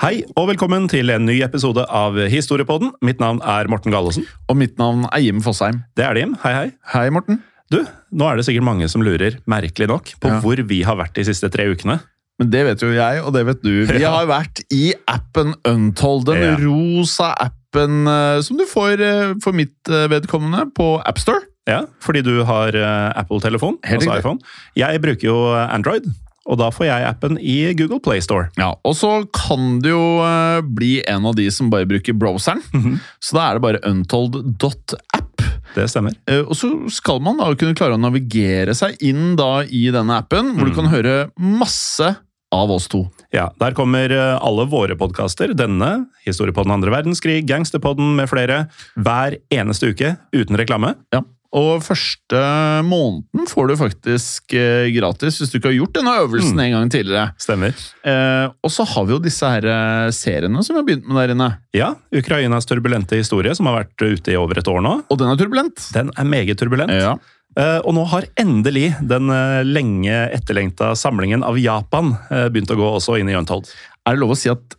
Hei og velkommen til en ny episode av Historiepodden. Mitt navn er Morten Gallosen. Og mitt navn er Jim Fosheim. Det er det, Jim. Hei, hei. Hei, Morten. Du, nå er det sikkert mange som lurer, merkelig nok, på Ja. hvor vi har vært de siste tre ukene. Men det vet jo jeg, og det vet du. Vi Ja. har vært i appen Untold. Den Ja. rosa appen eh, som du får eh, for mitt eh, vedkommende på AppStore. Ja, fordi du har Apple-telefon, altså iPhone. Jeg bruker jo Android, og da får jeg appen i Google Play Store. Ja, Og så kan du jo eh, bli en av de som bare bruker browseren. -hmm. Så da er det bare untold.app. Det stemmer. Eh, Og så skal man da kunne klare å navigere seg inn da i denne appen, hvor du Mm. kan høre masse av oss to. Ja, Der kommer eh, alle våre podkaster, denne, Historiepodden andre verdenskrig, Gangsterpodden med flere, hver eneste uke uten reklame. Ja. Og første måneden får du faktisk eh, gratis hvis du ikke har gjort denne øvelsen Mm. en gang tidligere. Stemmer. Eh, og så har vi jo disse her eh, seriene som vi har begynt med der inne. Ja, Ukrainas turbulente historie, som har vært ute i over et år nå, Og den er turbulent. den er meget turbulent. Ja. Eh, og nå har endelig den eh, lenge etterlengta samlingen av Japan eh, begynt å gå også inn i Untold. Er det lov å si at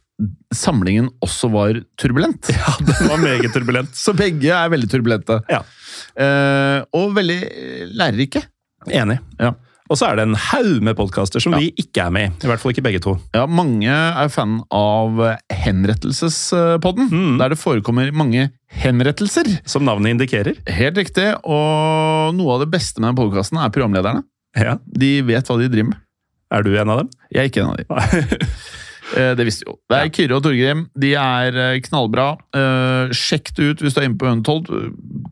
samlingen også var turbulent? Ja, den var meget turbulent. Så begge er veldig turbulente. Ja. Eh, og veldig eh, lærerike. Enig. Ja. Og så er det en haug med podkaster som Ja. vi ikke er med i. I hvert fall ikke begge to. Ja, mange er fan av Henrettelsespodden, Mm. der det forekommer mange henrettelser. Som navnet indikerer. Helt riktig, og noe av det beste med den podkasten er programlederne. Ja. De vet hva de driver med. Er du en av dem? Jeg er ikke en av de. Eh, Det visste vi jo. Det er Kyrre og Torgrim. De er eh, knallbra. Eh, Sjekk det ut hvis du er inne på Untold.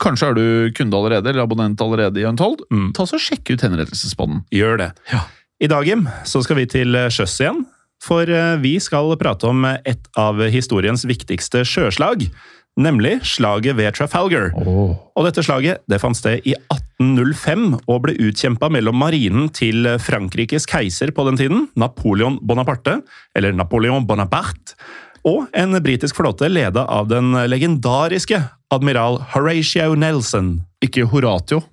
Kanskje er du kunde allerede, eller abonnent allerede i Untold. Mm. Ta så Sjekk ut henrettelsesbånden. Gjør det. I dag, Jim, så skal vi til sjøs igjen. For vi skal prate om et av historiens viktigste sjøslag. Nemlig slaget ved Trafalgar. Og dette slaget det fant sted i 1805 og ble utkjempa mellom marinen til Frankrikes keiser på den tiden, Napoleon Bonaparte, eller Napoleon Bonaparte, og en britisk flåte leda av den legendariske admiral Horatio Nelson. Ikke Horatio.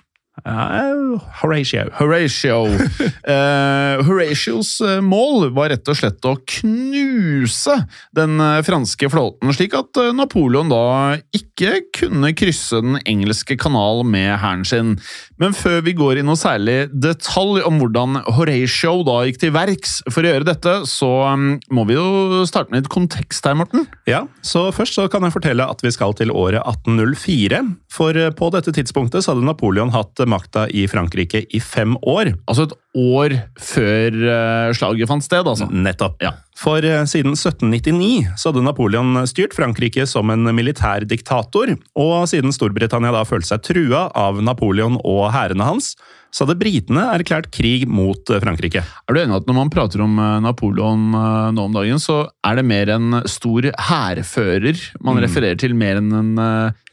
Ja, Horatio. Horatio. Uh, Horatios eh, mål var rett og slett å knuse den franske flåten, slik at Napoleon da ikke kunne krysse den engelske kanal med hæren sin. Men før vi går i noe særlig detalj om hvordan Horatio da gikk til verks for å gjøre dette, så mm, må vi jo starte med litt kontekst her, Morten. Ja, så Først så kan jeg fortelle at vi skal til året 1804. For på dette tidspunktet så hadde Napoleon hatt makta i Frankrike i fem år. Altså et år før eh, slaget fant sted, altså. Nettopp. Ja. For eh, siden 1799 så hadde Napoleon styrt Frankrike som en militær diktator, og siden Storbritannia da følte seg trua av Napoleon og hærene hans, så hadde britene erklært krig mot eh, Frankrike. Er du enig at når man prater om eh, Napoleon eh, nå om dagen, så er det mer en stor hærfører man Mm. refererer til, mer enn en,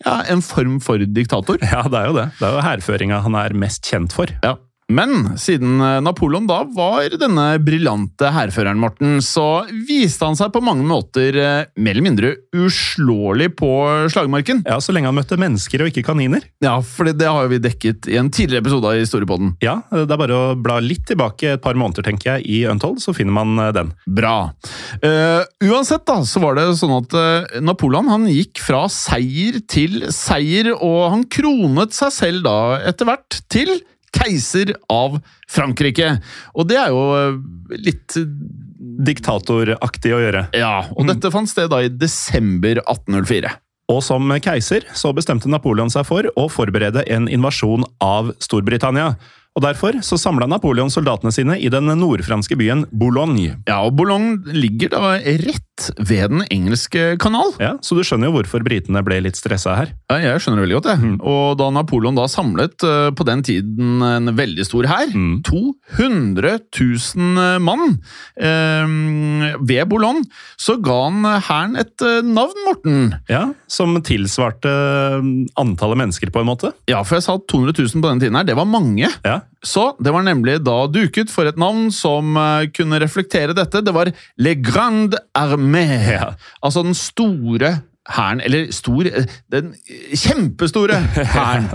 ja, en form for diktator? Ja, det er jo det. Det er jo hærføringa han er mest kjent for. Ja. Men siden eh, Napoleon da var denne briljante hærføreren, Morten, så viste han seg på mange måter eh, mer eller mindre uslåelig på slagmarken. Ja, Så lenge han møtte mennesker og ikke kaniner. Ja, for det har vi dekket i en tidligere episode av Historiepodden. Ja, Det er bare å bla litt tilbake et par måneder tenker jeg, i Untold, så finner man eh, den. Bra. Uh, uansett da, så var det sånn at Napoleon han gikk fra seier til seier, og han kronet seg selv da etter hvert til keiser av Frankrike. Og det er jo eh, litt Diktatoraktig å gjøre. Ja, og dette fant sted da i desember 1804. Og som keiser så bestemte Napoleon seg for å forberede en invasjon av Storbritannia. Og Derfor så samla Napoleon soldatene sine i den nordfranske byen Boulogne. Ja, og Boulogne ligger da rett ved Den engelske kanal. Ja, Så du skjønner jo hvorfor britene ble litt stressa her. Ja, Jeg skjønner det veldig godt, jeg. Mm. Og da Napoleon da samlet uh, på den tiden en veldig stor hær, mm. 200 000 mann, eh, ved Boulogne, så ga han hæren et navn, Morten. Ja, Som tilsvarte antallet mennesker, på en måte? Ja, for jeg sa 200 000 på den tiden her. Det var mange. Ja. Så det var nemlig da duket for et navn som uh, kunne reflektere dette. Det var Le Grande Armée, Altså den store hæren Eller stor eh, Den kjempestore hæren!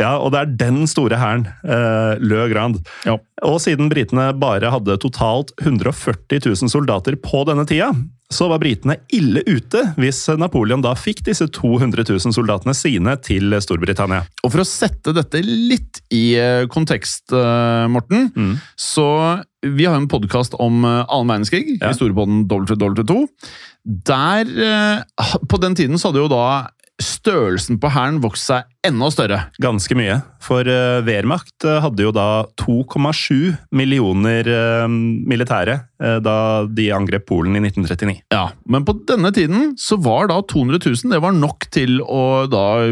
ja, og det er den store hæren, uh, Le Grande. Ja. Og siden britene bare hadde totalt 140 000 soldater på denne tida, så var britene ille ute hvis Napoleon da fikk disse 200 000 soldatene sine til Storbritannia. Og For å sette dette litt i eh, kontekst, eh, Morten, mm. så Vi har jo en podkast om eh, annen verdenskrig, ja. historiepodden WW2. Der, På den tiden så hadde jo da størrelsen på hæren vokst seg enda større. Ganske mye. For uh, Wehrmacht uh, hadde jo da 2,7 millioner uh, militære da de angrep Polen i 1939. Ja, Men på denne tiden så var da 200 000 det var nok til å da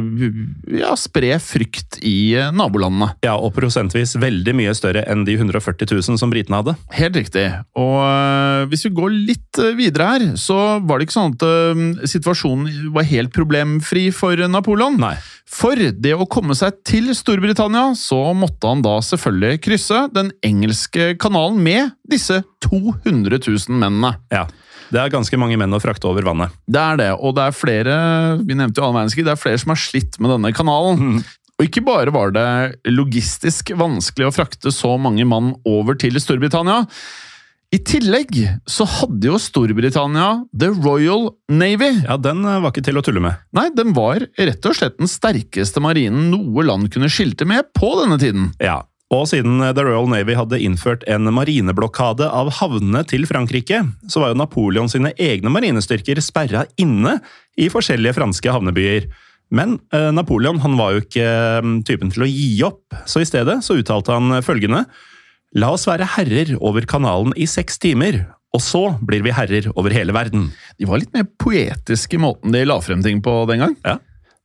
ja, spre frykt i nabolandene. Ja, og prosentvis veldig mye større enn de 140 000 som britene hadde. Helt riktig. Og hvis vi går litt videre her, så var det ikke sånn at situasjonen var helt problemfri for Napoleon. Nei. For det å komme seg til Storbritannia, så måtte han da selvfølgelig krysse den engelske kanalen med disse 200 000 mennene. Ja. Det er ganske mange menn å frakte over vannet. Det er det, og det er flere vi nevnte jo verdenskrig, det er flere som har slitt med denne kanalen. Mm. Og ikke bare var det logistisk vanskelig å frakte så mange mann over til Storbritannia, i tillegg så hadde jo Storbritannia The Royal Navy. Ja, Den eh, var ikke til å tulle med. Nei, den var rett og slett den sterkeste marinen noe land kunne skilte med på denne tiden. Ja, og siden eh, The Royal Navy hadde innført en marineblokade av havnene til Frankrike, så var jo Napoleon sine egne marinestyrker sperra inne i forskjellige franske havnebyer. Men eh, Napoleon han var jo ikke mm, typen til å gi opp, så i stedet så uttalte han følgende La oss være herrer over kanalen i seks timer, og så blir vi herrer over hele verden. De var litt mer poetiske i måten de la frem ting på den gang. Ja.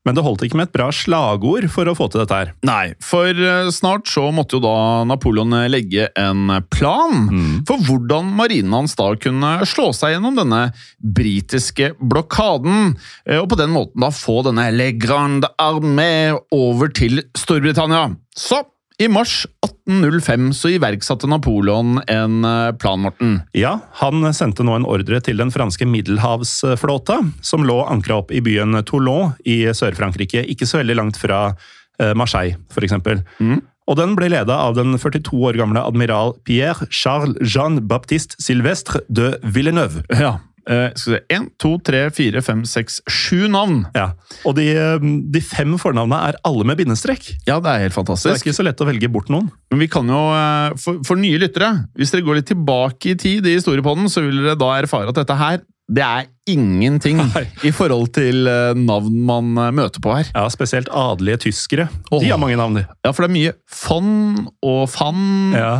Men det holdt ikke med et bra slagord for å få til dette her. Nei, for eh, snart så måtte jo da Napoleon legge en plan mm. for hvordan marinen hans da kunne slå seg gjennom denne britiske blokaden, eh, og på den måten da få denne Le Grande Armée over til Storbritannia. Så i mars 1805 så iverksatte Napoleon en eh, plan, Morten. Ja, han sendte nå en ordre til den franske middelhavsflåta, som lå ankra opp i byen Toulon i Sør-Frankrike, ikke så veldig langt fra eh, Marseille, f.eks. Mm. Og den ble leda av den 42 år gamle admiral Pierre Charles Jean Baptiste Silvestre de Villeneuve. Ja, Uh, skal vi se, Én, to, tre, fire, fem, seks, sju navn! Ja, Og de, eh, de, fem fornavnene er alle med bindestrek. Ja, Det er helt fantastisk. Det er ikke så lett å velge bort noen. Men vi kan jo, uh, for, for, nye lyttere, hvis dere går litt tilbake i tid i historiepodden, så vil dere da erfare at dette her det er ingenting Nei. i forhold til navn man møter på her. Ja, Spesielt adelige tyskere. Oh. De har mange navn, de. Ja, for det er mye von og fan ja.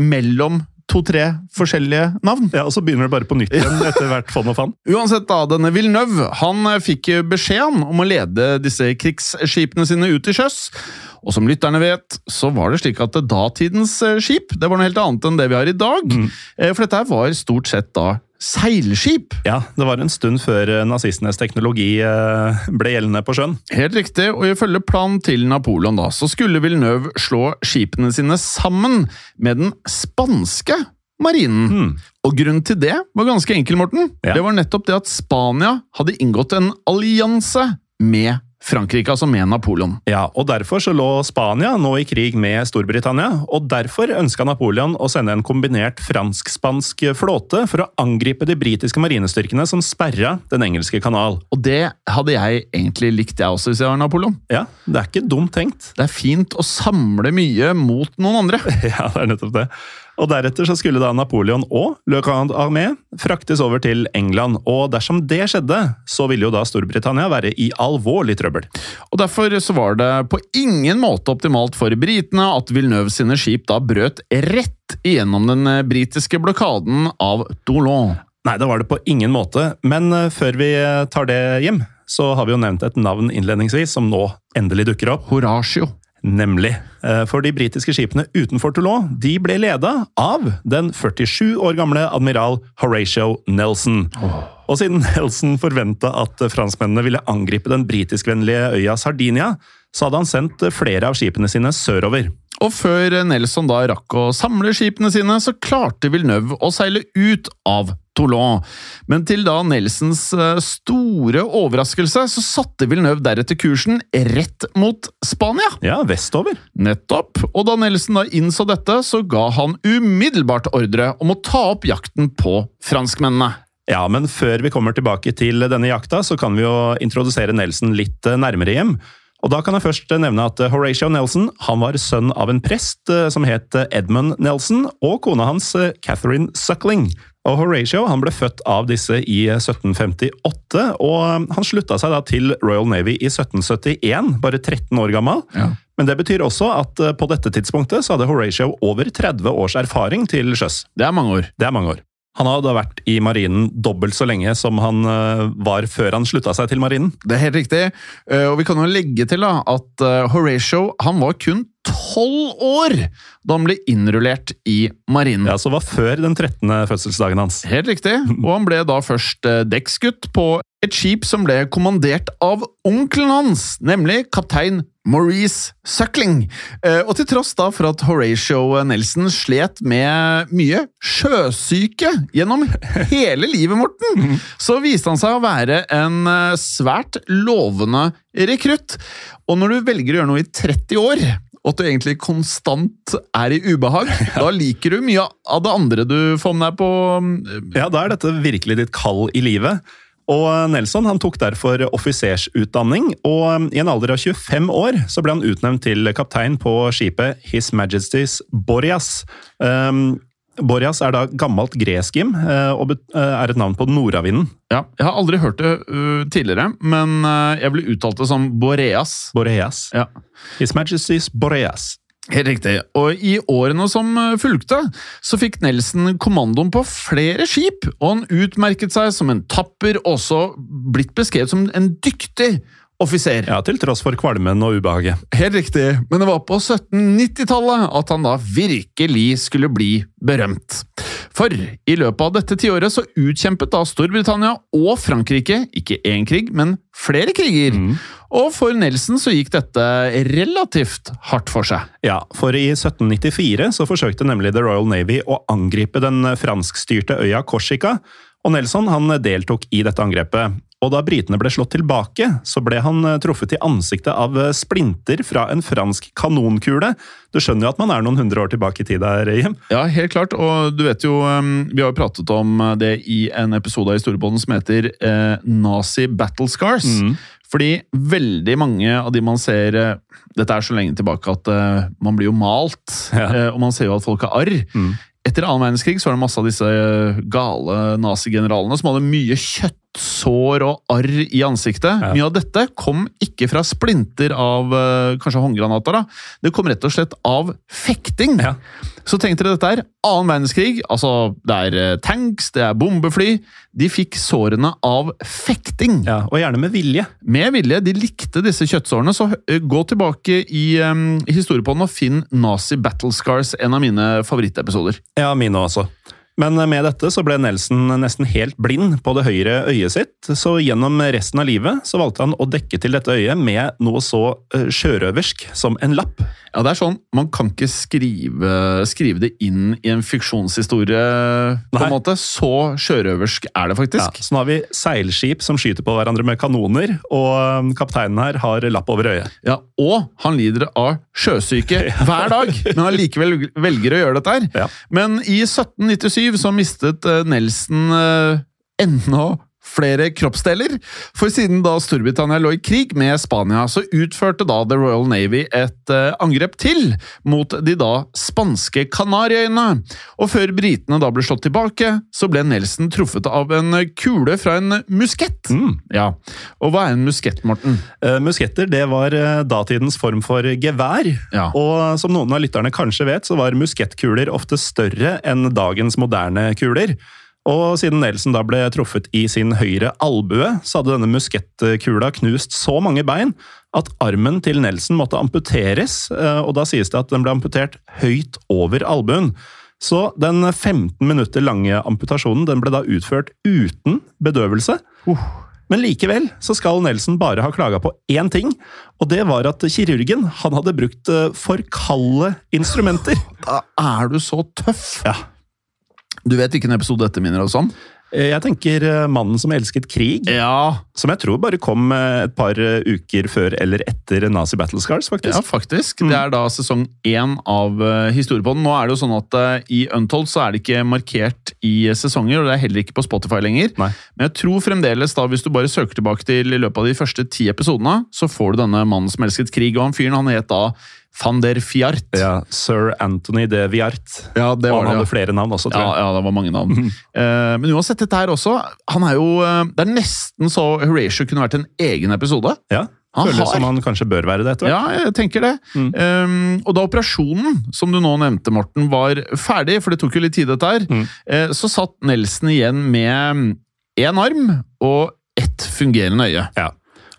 mellom to-tre forskjellige navn. Ja, Og så begynner det bare på nytt igjen etter hvert fond og fan. Uansett, da, denne Villeneuve han eh, fikk beskjeden om å lede disse krigsskipene sine ut til sjøs. Og som lytterne vet, så var det slik at datidens eh, skip det var noe helt annet enn det vi har i dag. Mm. Eh, for dette var stort sett da seilskip. Ja, det var en stund før eh, nazistenes teknologi eh, ble gjeldende på sjøen. Helt riktig, og ifølge planen til Napoleon da, så skulle Villeneuve slå skipene sine sammen med den spanske marinen. Hmm. Og grunnen til det var ganske enkel, Morten. Ja. Det var nettopp det at Spania hadde inngått en allianse med Frankrike, altså med Napoleon. Ja, og Derfor så lå Spania nå i krig med Storbritannia, og derfor ønska Napoleon å sende en kombinert fransk-spansk flåte for å angripe de britiske marinestyrkene som sperra Den engelske kanal. Og det hadde jeg egentlig likt, jeg også, hvis jeg var Napoleon. Ja, Det er ikke dumt tenkt. Det er fint å samle mye mot noen andre. Ja, det er nettopp det. Og Deretter så skulle da Napoleon og Le Grand Armé fraktes over til England. og Dersom det skjedde, så ville jo da Storbritannia være i alvorlig trøbbel. Og Derfor så var det på ingen måte optimalt for britene at Villeneuve sine skip da brøt rett igjennom den eh, britiske blokaden av Toulon. Nei, det var det på ingen måte. Men eh, før vi tar det hjem, så har vi jo nevnt et navn innledningsvis som nå endelig dukker opp. Horatio. Nemlig. Eh, For de britiske skipene utenfor Toulon de ble leda av den 47 år gamle admiral Horatio Nelson. Og siden Nelson forventa at franskmennene ville angripe den britiskvennlige øya Sardinia, så hadde han sendt flere av skipene sine sørover. Og før Nelson da rakk å samle skipene sine, så klarte Villeneuve å seile ut av Toulon. Men til da Nelsons eh, store overraskelse, så satte Villeneuve deretter kursen rett mot Spania. Ja, vestover. Nettopp. Og da Nelson da innså dette, så ga han umiddelbart ordre om å ta opp jakten på franskmennene. Ja, men før vi kommer tilbake til denne jakta, så kan vi jo introdusere Nelson litt eh, nærmere hjem. Og da kan jeg først nevne at Horatio Nelson han var sønn av en prest eh, som het Edmund Nelson, og kona hans eh, Catherine Suckling. Og Horatio han ble født av disse i 1758, og han slutta seg da til Royal Navy i 1771, bare 13 år gammel. Men det betyr også at eh, på dette tidspunktet så hadde Horatio over 30 års erfaring til sjøs. Det er mange år. Det er mange år. Han hadde vært i marinen dobbelt så lenge som han eh, var før han slutta seg til marinen. Det er helt riktig. Eh, Og vi kan jo legge til da, at eh, Horatio han var kun tolv år da han ble innrullert i marinen. Ja, Så var før den 13. fødselsdagen hans. Helt riktig. Og han ble da først eh, dekksgutt på et skip som ble kommandert av onkelen hans, nemlig kaptein Maurice Suckling. Eh, Og til tross da for at Horatio Nelson slet med mye sjøsyke gjennom hele livet, Morten, så viste han seg å være en eh, svært lovende rekrutt. Og når du velger å gjøre noe i 30 år og at du egentlig konstant er i ubehag, da liker du mye av det andre du får med deg på eh, Ja, Da er dette virkelig ditt kall i livet. Og Nelson han tok derfor offisersutdanning, og i en alder av 25 år så ble han utnevnt til kaptein på skipet His Majesty's Boreas. Um, Boreas er da gammelt greskim eh, og eh, er et navn på nordavinden. Ja, jeg har aldri hørt det uh, tidligere, men uh, jeg ble uttalt det som Boreas. Boreas. Ja, His Majesty's Boreas. Helt riktig. Og i årene som fulgte, så fikk Nelson kommandoen på flere skip, og han utmerket seg som en tapper, og også blitt beskrevet som en dyktig offiser. Ja, Til tross for kvalmen og ubehaget. Helt riktig, men det var på 1790-tallet at han da virkelig skulle bli berømt. For i løpet av dette tiåret så utkjempet da Storbritannia og Frankrike ikke én krig, men flere kriger. Og for Nelson så gikk dette relativt hardt for seg. Ja, for i 1794 så forsøkte nemlig The Royal Navy å angripe den franskstyrte øya Korsika, og Nelson han deltok i dette angrepet. Og da britene ble slått tilbake, så ble han eh, truffet i ansiktet av eh, splinter fra en fransk kanonkule. Du skjønner jo at man er noen hundre år tilbake i tid der, Jim. Ja, helt klart, og du vet jo um, Vi har jo pratet om det i en episode av Historiebånden som heter eh, Nazi Battle Scars. Fordi veldig mange av de man ser eh, Dette er så lenge tilbake at uh, man blir jo malt, Ja. eh, og man ser jo at folk har arr. Etter annen verdenskrig så var det masse av disse eh, gale nazigeneralene som hadde mye kjøttsår og arr i ansiktet. Ja. Mye av dette kom ikke fra splinter av eh, kanskje håndgranater, da. Det kom rett og slett av fekting. Ja. Så tenk dere dette her. Annen verdenskrig, altså det er eh, tanks, det er bombefly. De fikk sårene av fekting. Ja, og gjerne med vilje. Med vilje. De likte disse kjøttsårene, så eh, gå tilbake i um, historiepodden og finn Nazi Battle Scars, en av mine favorittepisoder. Ja, mine også. Men med dette så ble Nelson nesten helt blind på det høyre øyet sitt, så gjennom resten av livet så valgte han å dekke til dette øyet med noe så eh, sjørøversk som en lapp. Ja, det er sånn, Man kan ikke skrive, skrive det inn i en fiksjonshistorie, på Nei. en måte. Så sjørøversk er det Ja, faktisk. så nå har vi seilskip som skyter på hverandre med kanoner, og um, kapteinen her har lapp over øyet. Ja, Og han lider av sjøsyke hver dag, men allikevel velger å gjøre dette her. Ja. Men i 1797 så mistet eh, Nelson ennå enda flere kroppsdeler. For siden da Storbritannia lå i krig med Spania, så utførte da The Royal Navy et eh, angrep til mot de da spanske Kanariøyene. Og før britene da ble slått tilbake, så ble Nelson truffet av en kule fra en muskett. Ja, Og hva er en muskett, Morten? Uh, Musketter det var eh, datidens form for gevær. Ja. Og som noen av lytterne kanskje vet, så var muskettkuler ofte større enn dagens moderne kuler. Og siden Nelson da ble truffet i sin høyre albue, så hadde denne muskettkula knust så mange bein at armen til Nelson måtte amputeres, eh, og da sies det at den ble amputert høyt over albuen. Så den 15 minutter lange amputasjonen den ble da utført uten bedøvelse. Men likevel så skal Nelson bare ha klaga på én ting, og det var at kirurgen han hadde brukt eh, for kalde instrumenter. Da er du så tøff! Ja. Du vet hvilken episode dette minner oss om? Eh, Jeg tenker eh, Mannen som elsket krig, Ja, som jeg tror bare kom eh, et par uker før eller etter Nazi Battle Scars, ja faktisk. Mm. Det er da sesong én av Historiepodden. Nå er det jo sånn at i Untold så er det ikke markert i sesonger, og det er heller ikke på Spotify lenger. Nei. Men jeg tror fremdeles, da, hvis du bare søker tilbake til i løpet av de første ti episodene, så får du denne mannen som elsket krig, og han fyren han het da van der Fjart. Ja, Sir Anthony de Viart. Ja, det og var han det, hadde flere navn også, tror Ja, jeg. ja, det var mange navn. Eh, men uansett, dette her også Han er jo eh, Det er nesten så Horatio kunne vært en egen episode. Ja, Han Føles har- som han kanskje bør være det etter hvert. Ja, jeg tenker det. Mm. Um, og da operasjonen, som du nå nevnte, Morten, var ferdig, for det tok jo litt tid, dette her, Mm. uh, så satt Nelson igjen med én arm og ett fungerende øye. Ja.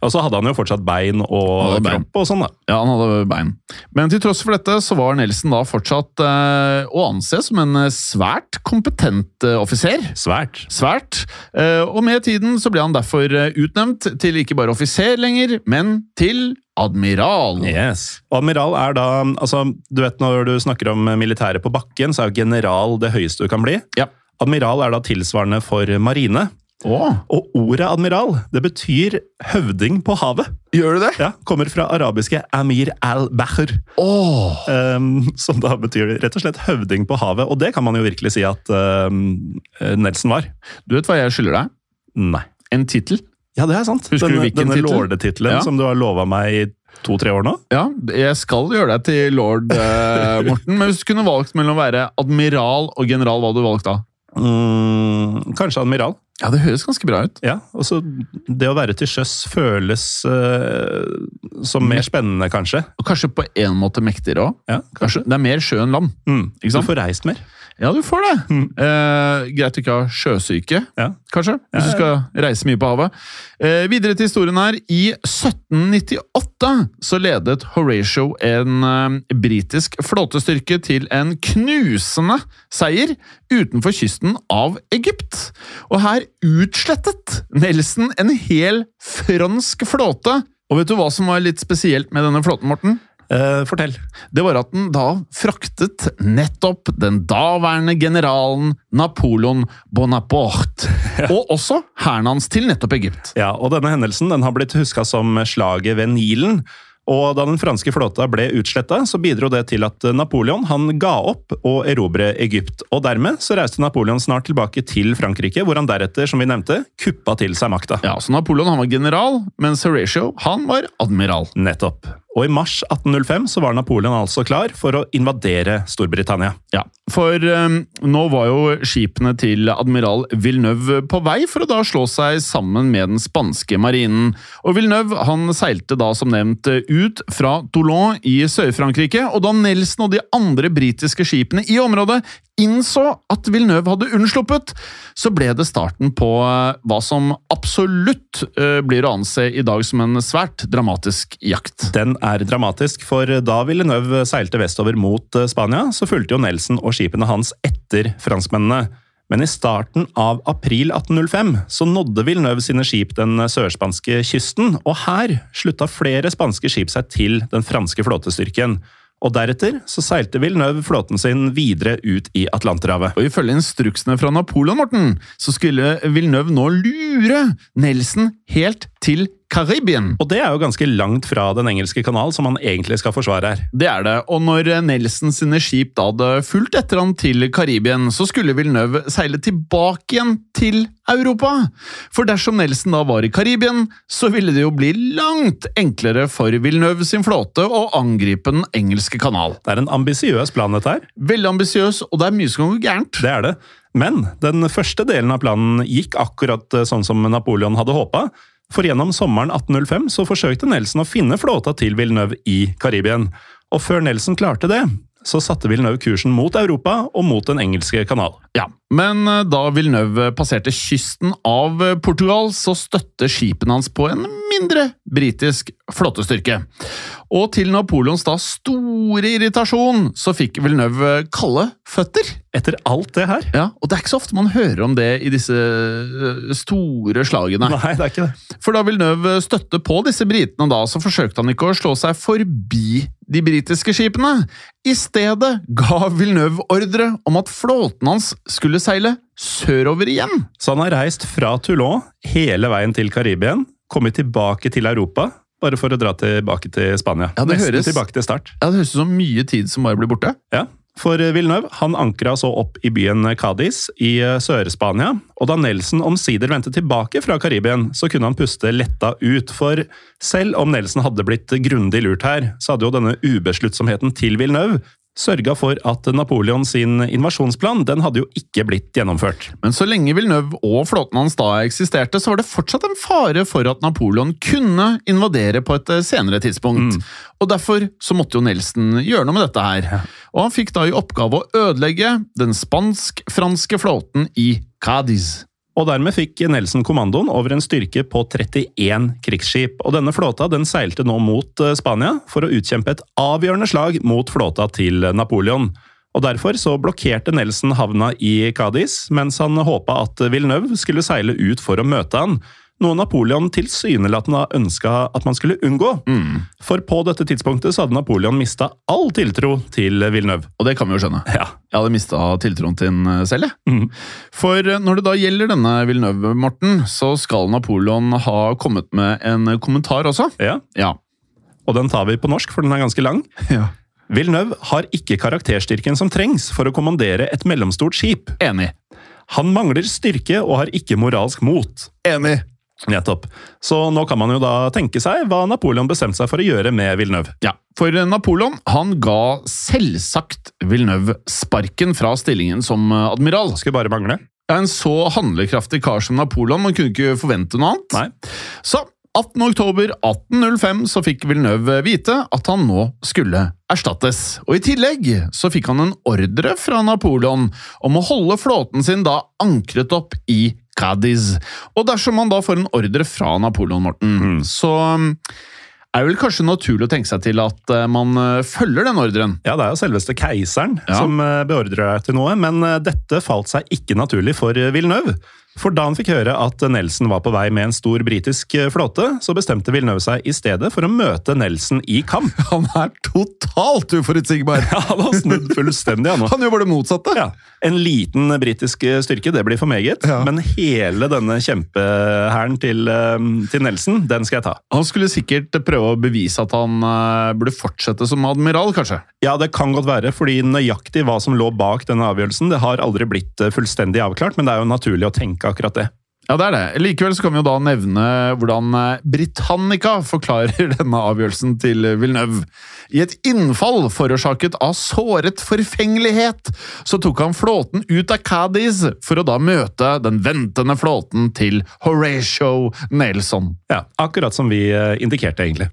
Og så hadde han jo fortsatt bein og kropp og sånn, da. Ja, han hadde bein. Men til tross for dette så var Nelson da fortsatt eh, å anse som en eh, svært kompetent eh, offiser. Svært. Svært. Eh, og med tiden så ble han derfor eh, utnevnt til ikke bare offiser lenger, men til admiral. Yes. Og admiral er da altså, Du vet når du snakker om militæret på bakken, så er jo general det høyeste du kan bli. Ja. Admiral er da tilsvarende for marine. Åh, Og ordet admiral det betyr høvding på havet. gjør du det? Ja, Kommer fra arabiske amir al-bahr, Åh, um, som da betyr rett og slett høvding på havet. Og det kan man jo virkelig si at um, Nelson var. du vet hva jeg skylder deg? Nei. En tittel. Ja, det er sant. Husker du denne hvilken denne tittel? lordetittelen Ja. som du har lova meg i to-tre år nå. Ja, jeg skal gjøre deg til lord, eh, Morten. Men hvis du kunne valgt mellom å være admiral og general, hva hadde du valgt da? Mm, kanskje admiral. Ja, det høres ganske bra ut. Ja, og så Det å være til sjøs føles uh, som mer spennende, kanskje. Og kanskje på en måte mektigere òg. Ja, kanskje. Det er mer sjø enn land. Mm, Ikke du får reist mer. Ja, du får det. Eh, greit å ikke ha sjøsyke, Ja. kanskje, hvis du skal reise mye på havet. Eh, videre til historien her. I 1798 så ledet Horatio en eh, britisk flåtestyrke til en knusende seier utenfor kysten av Egypt. Og her utslettet Nelson en hel fransk flåte. Og vet du hva som var litt spesielt med denne flåten, Morten? Eh, fortell. Det var at den da fraktet nettopp den daværende generalen Napoleon Bonaparte, og også hæren hans til nettopp Egypt. Ja, og Denne hendelsen den har blitt huska som slaget ved Nilen. Og Da den franske flåta ble utsletta, så bidro det til at Napoleon han ga opp å erobre Egypt. Og Dermed så reiste Napoleon snart tilbake til Frankrike, hvor han deretter som vi nevnte, kuppa til seg makta. Ja, så Napoleon han var general, mens Horatio han var admiral. Nettopp. Og i mars 1805 så var Napoleon altså klar for å invadere Storbritannia. Ja, For um, nå var jo skipene til admiral Villeneuve på vei for å da slå seg sammen med den spanske marinen. Og Villeneuve han seilte da som nevnt ut fra Toulon i Sør-Frankrike, og da Nelson og de andre britiske skipene i området innså at Villeneuve hadde unnsluppet, så ble det starten på eh, hva som absolutt eh, blir å anse i dag som en svært dramatisk jakt. Den er dramatisk, for da Villeneuve seilte vestover mot eh, Spania, så fulgte jo Nelson og skipene hans etter franskmennene. Men i starten av april 1805 så nådde Villeneuve sine skip den sørspanske kysten, og her slutta flere spanske skip seg til den franske flåtestyrken. Og Deretter så seilte Villeneuve flåten sin videre ut i Atlanterhavet. Og Ifølge instruksene fra Napoleon Morten, så skulle Villeneuve nå lure Nelson helt til Karibien. Og det er jo ganske langt fra Den engelske kanal, som han egentlig skal forsvare her. Det er det, og når Nelson sine skip da hadde fulgt etter han til Karibien, så skulle Villeneuve seile tilbake igjen til Europa. For dersom Nelson da var i Karibien, så ville det jo bli langt enklere for Villeneuve sin flåte å angripe Den engelske kanal. Det er en ambisiøs plan, dette her. Veldig ambisiøs, og det er mye som kan gå gærent. Det er det. Men den første delen av planen gikk akkurat sånn som Napoleon hadde håpa. For gjennom sommeren 1805 så forsøkte Nelson å finne flåta til Villeneuve i Karibien. Og før Nelson klarte det, så satte Villeneuve kursen mot Europa og mot Den engelske kanal. Ja, Men eh, da Villeneuve passerte kysten av Portugal, så støtte skipene hans på en mindre britisk flåtestyrke. Og til Napoleons da store irritasjon så fikk Villeneuve kalde føtter. Etter alt det her? Ja, Og det er ikke så ofte man hører om det i disse eh, store slagene. Nei, det er ikke det. For da Villeneuve støtte på disse britene, da, så forsøkte han ikke å slå seg forbi de britiske skipene. I stedet ga Villeneuve ordre om at flåten hans skulle seile sørover igjen. Så han har reist fra Toulon hele veien til Karibien, kommet tilbake til Europa, bare for å dra tilbake til Spania. Ja, det Nesten høres- tilbake til start. Ja, Det høres ut som mye tid som bare blir borte. Ja, for Villeneuve han ankra så opp i byen Cádiz i eh, Sør-Spania, og da Nelson omsider vendte tilbake fra Karibien, så kunne han puste letta ut, for selv om Nelson hadde blitt grundig lurt her, så hadde jo denne ubesluttsomheten til Villeneuve sørga for at Napoleon sin invasjonsplan den hadde jo ikke blitt gjennomført. Men så lenge Villeneuve og flåten hans da eksisterte, så var det fortsatt en fare for at Napoleon kunne invadere på et eh, senere tidspunkt. Og derfor så måtte jo Nelson gjøre noe med dette her. Og han fikk da i oppgave å ødelegge den spansk-franske flåten i Cádiz. Og dermed fikk Nelson kommandoen over en styrke på 31 krigsskip. Og denne flåta den seilte nå mot eh, Spania for å utkjempe et avgjørende slag mot flåta til Napoleon. Og Derfor så blokkerte Nelson havna i Cádiz, mens han håpa at Villeneuve skulle seile ut for å møte han. Noe Napoleon tilsynelatende ønska at man skulle unngå. For på dette tidspunktet så hadde Napoleon mista all tiltro til Villeneuve. Og det kan vi jo skjønne. Ja. Jeg hadde mista tiltroen til den eh, selv, jeg. Mm. For eh, når det da gjelder denne Villeneuve, Morten, så skal Napoleon ha kommet med en kommentar også. ja. Ja. Og den tar vi på norsk, for den er ganske lang. ja. Villeneuve har ikke karakterstyrken som trengs for å kommandere et mellomstort skip. Enig. Han mangler styrke og har ikke moralsk mot. Enig. Nettopp. Så nå kan man jo da tenke seg hva Napoleon bestemte seg for å gjøre med Villeneuve. Ja, for Napoleon han ga selvsagt Villeneuve sparken fra stillingen som eh, admiral. Skulle bare mangle. En så handlekraftig kar som Napoleon, man kunne ikke forvente noe annet. Nei. Så 18. oktober 1805 så fikk Villeneuve vite at han nå skulle erstattes. Og I tillegg så fikk han en ordre fra Napoleon om å holde flåten sin da ankret opp i Cádiz. Og dersom man da får en ordre fra Napoleon, Morten, så um, er vel kanskje naturlig å tenke seg til at eh, man eh, følger den ordren. Ja, det er jo selveste keiseren Ja. som eh, beordrer deg til noe, men dette falt seg ikke naturlig for Villeneuve. For da han fikk høre at Nelson var på vei med en stor britisk eh, flåte, så bestemte Villeneuve seg i stedet for å møte Nelson i kamp. Han er totalt uforutsigbar! Ja, Han har snudd fullstendig, han nå. Han gjør bare det motsatte! Ja, En liten britisk styrke, det blir for meget. Ja. Men hele denne kjempehæren til, eh, til Nelson, den skal jeg ta. Han skulle sikkert prøve å bevise at han eh, burde fortsette som admiral, kanskje. Ja, det kan godt være, fordi nøyaktig hva som lå bak denne avgjørelsen, det har aldri blitt eh, fullstendig avklart, men det er jo naturlig å tenke akkurat det. Ja, det er det. Likevel så kan vi jo da nevne hvordan eh, Britannica forklarer denne avgjørelsen til Villeneuve. I et innfall forårsaket av såret forfengelighet, så tok han flåten ut av Cadiz for å da møte den ventende flåten til Horatio Nelson. Ja, Akkurat som vi eh, indikerte, egentlig.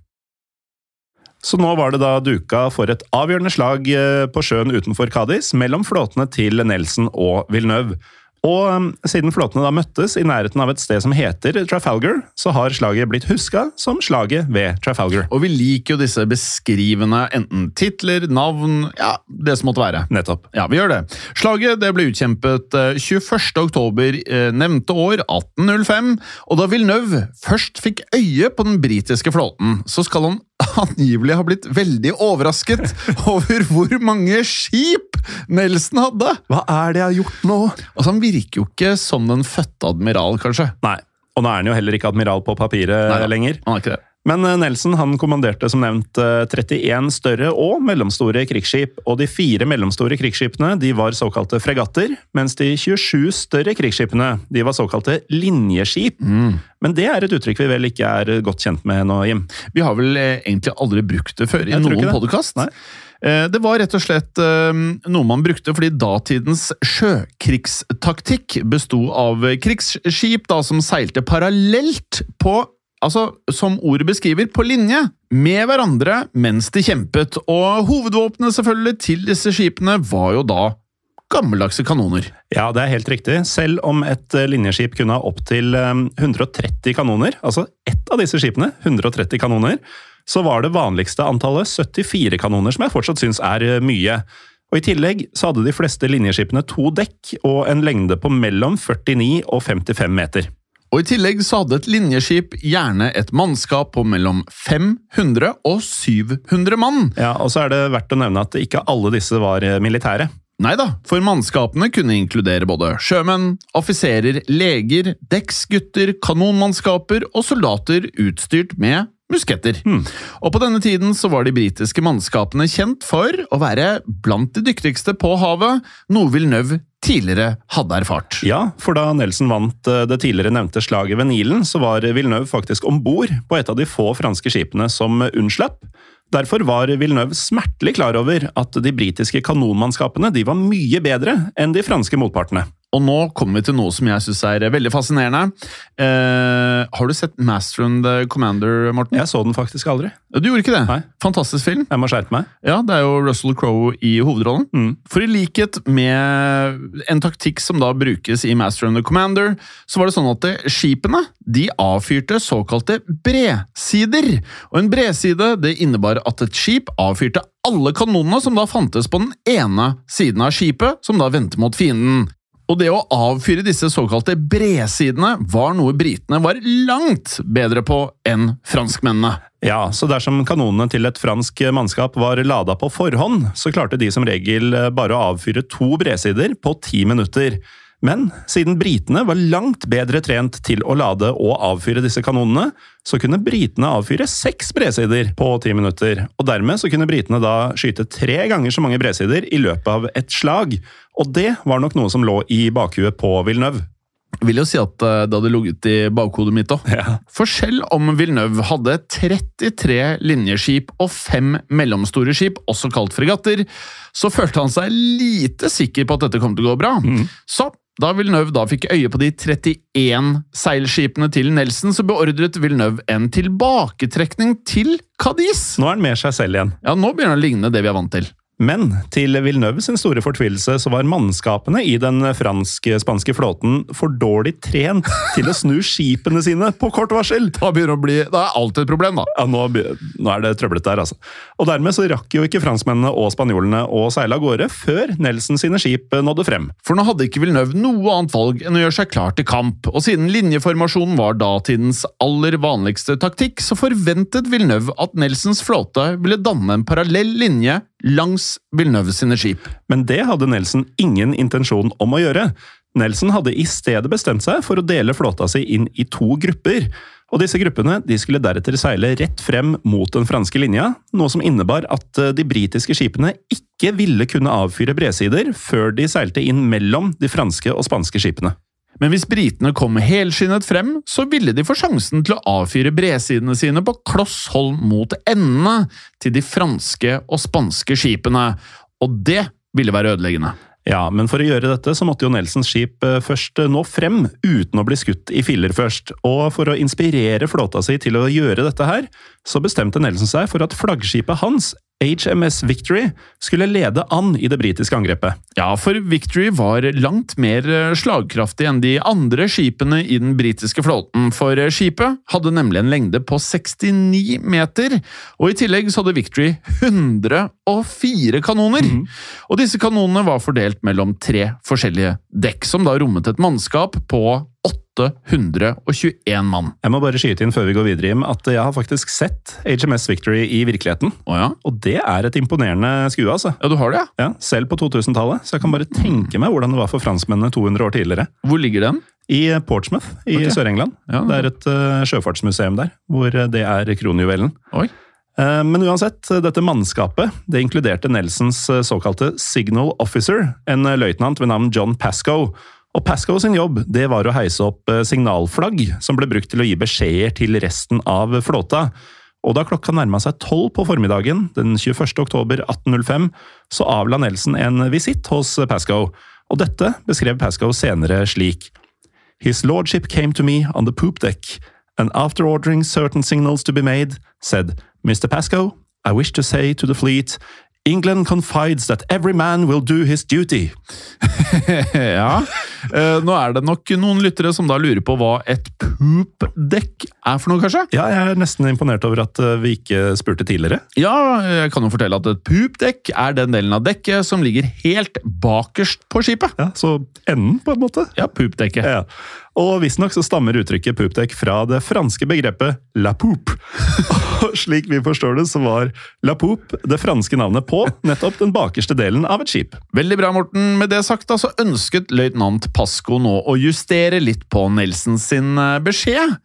Så nå var det da duka for et avgjørende slag eh, på sjøen utenfor Cádiz mellom flåtene til Nelson og Villeneuve. Og um, siden flåtene da møttes i nærheten av et sted som heter Trafalgar, så har slaget blitt huska som slaget ved Trafalgar. Og vi liker jo disse beskrivende enten titler, navn, ja, det som måtte være. Nettopp. Ja, vi gjør det. Slaget det ble utkjempet eh, 21. oktober eh, nevnte år 1805, og da Villeneuve først fikk øye på den britiske flåten, så skal han angivelig ha blitt veldig overrasket over hvor mange skip Nelson hadde! Hva er det jeg har gjort nå? Altså, Han virker jo ikke som den fødte admiral, kanskje. Nei, og nå er han jo heller ikke admiral på papiret Neida. lenger. Han er ikke det. Men eh, Nelson han kommanderte som nevnt eh, 31 større og mellomstore krigsskip, og de fire mellomstore krigsskipene de var såkalte fregatter, mens de 27 større krigsskipene de var såkalte linjeskip. Men det er et uttrykk vi vel ikke er godt kjent med nå, Jim. Vi har vel eh, egentlig aldri brukt det før i noen podkast. Nei. Det var rett og slett eh, noe man brukte fordi datidens sjøkrigstaktikk besto av krigsskip da, som seilte parallelt på Altså, som ordet beskriver, på linje med hverandre mens de kjempet, og hovedvåpenet selvfølgelig til disse skipene var jo da gammeldagse kanoner. Ja, det er helt riktig. Selv om et eh, linjeskip kunne ha opptil 130 kanoner, altså ett av disse skipene, 130 kanoner, så var det vanligste antallet 74 kanoner, som jeg fortsatt syns er eh, mye. Og I tillegg så hadde de fleste linjeskipene to dekk og en lengde på mellom 49 og 55 meter. Og I tillegg så hadde et linjeskip gjerne et mannskap på mellom 500 og 700 mann. Ja, Og så er det verdt å nevne at ikke alle disse var eh, militære. Nei da, for mannskapene kunne inkludere både sjømenn, offiserer, leger, dekksgutter, kanonmannskaper og soldater utstyrt med musketter. Og på denne tiden så var de britiske mannskapene kjent for å være blant de dyktigste på havet, noe Villeneuve tidligere hadde erfart. Ja, for da Nelson vant eh, det tidligere nevnte slaget ved Nilen, så var Villeneuve faktisk om bord på et av de få franske skipene som unnslapp. Derfor var Villeneuve smertelig klar over at de britiske kanonmannskapene de var mye bedre enn de franske motpartene. Og nå kommer vi til noe som jeg syns er veldig fascinerende. Eh, har du sett Master and the Commander, Morten? Jeg så den faktisk aldri. Du gjorde ikke det? Nei. Fantastisk film. Jeg må skjerpe meg. Ja, det er jo Russell Crowe i hovedrollen. Mm. For i likhet med en taktikk som da brukes i Master and the Commander, så var det sånn at skipene de avfyrte såkalte bredsider. Og en bredside det innebar at et skip avfyrte alle kanonene som da fantes på den ene siden av skipet, som da vendte mot fienden. Og det å avfyre disse såkalte bredsidene var noe britene var langt bedre på enn franskmennene. Ja, så dersom kanonene til et fransk mannskap var lada på forhånd, så klarte de som regel bare å avfyre to bredsider på ti minutter. Men siden britene var langt bedre trent til å lade og avfyre disse kanonene, så kunne britene avfyre seks bredsider på ti minutter. Og dermed så kunne britene da skyte tre ganger så mange bredsider i løpet av et slag. Og det var nok noe som lå i bakhuet på Villeneuve. vil jo si at eh, det hadde ligget i bakhodet mitt òg. Ja. For selv om Villeneuve hadde 33 linjeskip og fem mellomstore skip, også kalt fregatter, så følte han seg lite sikker på at dette kom til å gå bra. Så da Villeneuve da fikk øye på de 31 seilskipene til Nelson, så beordret Villeneuve en tilbaketrekning til Cadiz. Nå er han med seg selv igjen. Ja, nå begynner han å ligne det vi er vant til. Men til Villeneuve sin store fortvilelse så var mannskapene i den fransk-spanske flåten for dårlig trent til å snu skipene sine på kort varsel. Da begynner det å bli, da er alt et problem, da. Ja, nå, nå er det trøblete der, altså. Og dermed så rakk jo ikke franskmennene og spanjolene å seile av gårde før Nelson sine skip nådde frem. For nå hadde ikke Villeneuve noe annet valg enn å gjøre seg klar til kamp, og siden linjeformasjonen var datidens aller vanligste taktikk, så forventet Villeneuve at Nelsons flåte ville danne en parallell linje langs Villeneuve sine skip. Men det hadde Nelson ingen intensjon om å gjøre. Nelson hadde i stedet bestemt seg for å dele flåta si inn i to grupper. Og disse gruppene de skulle deretter seile rett frem mot den franske linja, noe som innebar at eh, de britiske skipene ikke ville kunne avfyre bredsider før de seilte inn mellom de franske og spanske skipene. Men hvis britene kom helskinnet frem, så ville de få sjansen til å avfyre bredsidene sine på kloss hold mot endene til de franske og spanske skipene, og det ville være ødeleggende. Ja, men for å gjøre dette så måtte jo Nelsons skip eh, først eh, nå frem, uten å bli skutt i filler først. Og for å inspirere flåta si til å gjøre dette her, så bestemte Nelson seg for at flaggskipet hans, HMS Victory skulle lede an i det britiske angrepet. Ja, for Victory var langt mer eh, slagkraftig enn de andre skipene i den britiske flåten, for eh, skipet hadde nemlig en lengde på 69 meter, og i tillegg så hadde Victory 104 kanoner. Og disse kanonene var fordelt mellom tre forskjellige dekk, som da rommet et mannskap på 821 mann. Jeg må bare skyte inn før vi går videre, Jim, at jeg har faktisk sett HMS Victory i virkeligheten. Oh, ja? Og det er et imponerende skue, altså. Ja, du har det, ja? Ja, selv på 2000-tallet, så jeg kan bare tenke meg hvordan det var for franskmennene 200 år tidligere. Hvor ligger den? I Portsmouth i okay. Sør-England. Ja. Det er et uh, sjøfartsmuseum der, hvor eh, det er kronjuvelen. Oi. Eh, Men uansett, dette mannskapet det inkluderte Nelsons såkalte signal officer, en løytnant ved navn John Pascoe. Og Pascoe sin jobb det var å heise opp eh, signalflagg som ble brukt til å gi beskjeder til resten av flåta. Og da klokka nærma seg tolv på formiddagen den 21. oktober 1805, så avla Nelson en visitt hos Pascoe. Og dette beskrev Pascoe senere slik. His lordship came to me on the poop deck, and after ordering certain signals to be made, said, Mr. Pascoe, I wish to say to the fleet, England confides that every man will do his duty. ja. Eh, nå er det nok noen lyttere som da lurer på hva et poop-dekk er for noe, kanskje? Ja, jeg er nesten imponert over at eh, vi ikke spurte tidligere. Ja, jeg kan jo fortelle at et poop-dekk er den delen av dekket som ligger helt bakerst på skipet. Ja, Så enden, på en måte. Ja, poop-dekket. Ja. Og visstnok så stammer uttrykket poopdeck fra det franske begrepet la poop. Og slik vi forstår det, så var la poop det franske navnet på nettopp den bakerste delen av et skip. Veldig bra, Morten. Med det sagt, da, så ønsket løytnant Pasco nå å justere litt på Nelson sin eh, beskjed.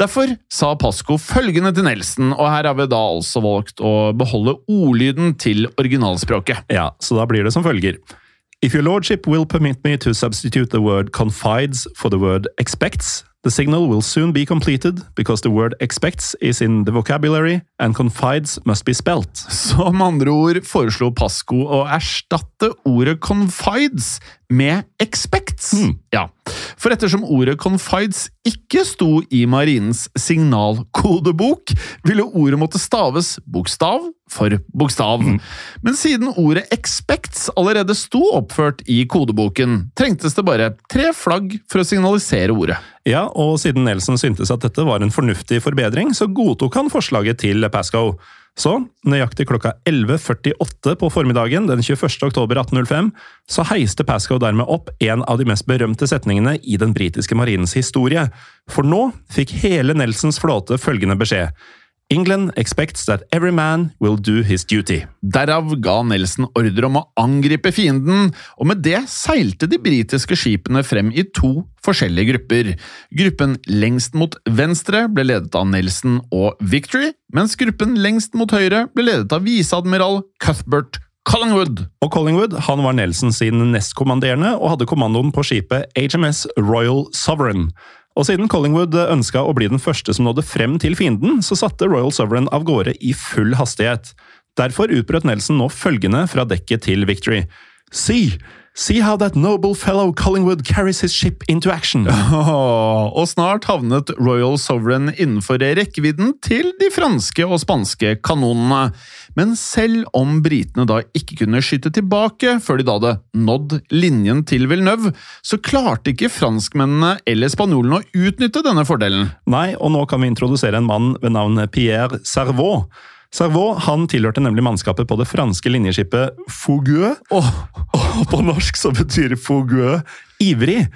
Derfor sa Pasco følgende til Nelson, og her har vi da altså valgt å beholde ordlyden til originalspråket. Ja, så da blir det som følger. If your lordship will permit me to substitute the word confides for the word expects, the signal will soon be completed because the word expects is in the vocabulary and confides must be spelt. Som andre ord foreslo Pasco å erstatte ordet confides med expects. Ja, For ettersom ordet confides ikke sto i marinens signalkodebok, ville ordet måtte staves bokstav for bokstav. Men siden ordet expects allerede sto oppført i kodeboken, trengtes det bare tre flagg for å signalisere ordet. Ja, og siden Nelson syntes at dette var en fornuftig forbedring, så godtok han forslaget til Pascoe. Så, nøyaktig klokka 11.48 på formiddagen den 21. oktober 1805, så heiste Pascoe dermed opp en av de mest berømte setningene i den britiske marinens historie. For nå fikk hele Nelsons flåte følgende beskjed. England expects that every man will do his duty. Derav ga Nelson ordre om å angripe fienden, og med det seilte de britiske skipene frem i to forskjellige grupper. Gruppen lengst mot venstre ble ledet av Nelson og Victory, mens gruppen lengst mot høyre ble ledet av viseadmiral Cuthbert Collingwood. Og Collingwood han var Nelson sin nestkommanderende og hadde kommandoen på skipet HMS Royal Sovereign. Og siden Collingwood ønska å bli den første som nådde frem til fienden, så satte Royal Sovereign av gårde i full hastighet. Derfor utbrøt Nelson nå følgende fra dekket til Victory. See! See how that noble fellow Collingwood carries his ship into action! Oh, og snart havnet Royal Sovereign innenfor rekkevidden til de franske og spanske kanonene. Men selv om britene da ikke kunne skyte tilbake før de da hadde nådd linjen til Villeneuve, så klarte ikke franskmennene eller spanjolene å utnytte denne fordelen. Nei, og nå kan vi introdusere en mann ved navn Pierre Servaux. Servaux han tilhørte nemlig mannskapet på det franske linjeskipet Fougueux. Og, og på norsk så betyr Fougueux ivrig.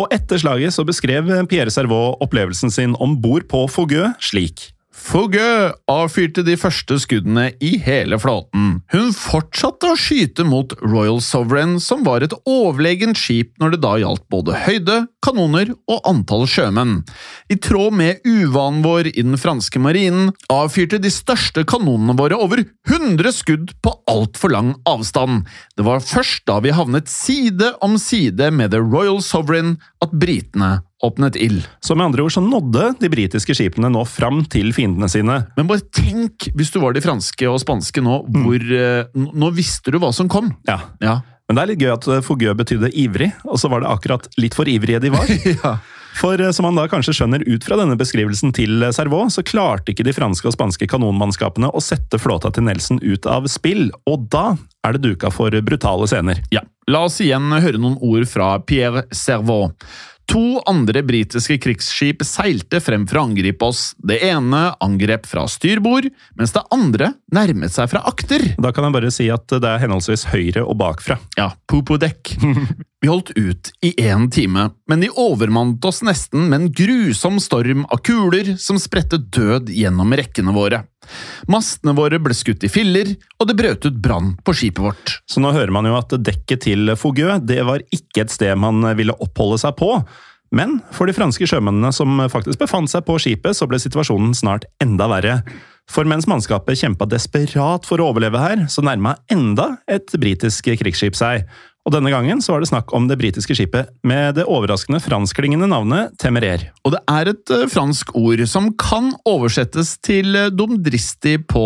Og etter slaget så beskrev Pierre Servaux opplevelsen sin om bord på Fougueux slik. Fougueux avfyrte de første skuddene i hele flåten. Hun fortsatte å skyte mot Royal Sovereign, som var et overlegent skip når det da gjaldt både høyde, kanoner og antall sjømenn. I tråd med uvanen vår i den franske marinen avfyrte de største kanonene våre over 100 skudd på altfor lang avstand. Det var først da vi havnet side om side med The Royal Sovereign at britene åpnet ild. Så med andre ord så nådde de britiske skipene nå fram til fiendene sine. Men bare tenk, hvis du var de franske og spanske nå, hvor mm. Nå visste du hva som kom. Ja, Ja. Men det er litt gøy at Fogø betydde ivrig, og så var det akkurat litt for ivrige de var. Ja. For eh, som man da kanskje skjønner ut fra denne beskrivelsen til Servaux, så klarte ikke de franske og spanske kanonmannskapene å sette flåta til Nelson ut av spill, og da er det duka for brutale scener. Ja, La oss igjen høre noen ord fra Pierre Servaux. To andre britiske krigsskip seilte frem for å angripe oss. Det ene angrep fra styrbord, mens det andre nærmet seg fra akter. Da kan jeg bare si at det er henholdsvis høyre og bakfra. Ja, popo-dekk. Vi holdt ut i én time, men de overmannet oss nesten med en grusom storm av kuler som spredte død gjennom rekkene våre. Mastene våre ble skutt i filler, og det brøt ut brann på skipet vårt. Så nå hører man jo at dekket til Fougue, det var ikke et sted man ville oppholde seg på. Men for de franske sjømennene som faktisk befant seg på skipet, så ble situasjonen snart enda verre. For mens mannskapet kjempa desperat for å overleve her, så nærma enda et britisk krigsskip seg. Og denne gangen så var det snakk om det britiske skipet med det overraskende franskklingende navnet Temerer. Og det er et eh, fransk ord som kan oversettes til eh, dumdristig på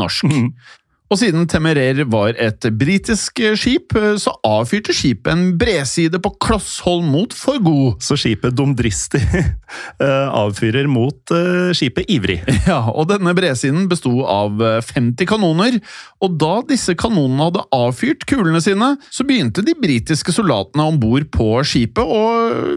norsk. Og siden Temerer var et britisk skip, så avfyrte skipet en bredside på klosshold mot Forgo. Så skipet dumdristig eh, avfyrer mot eh, skipet ivrig. Ja, og denne bredsiden besto av 50 kanoner, og da disse kanonene hadde avfyrt kulene sine, så begynte de britiske soldatene om bord på skipet å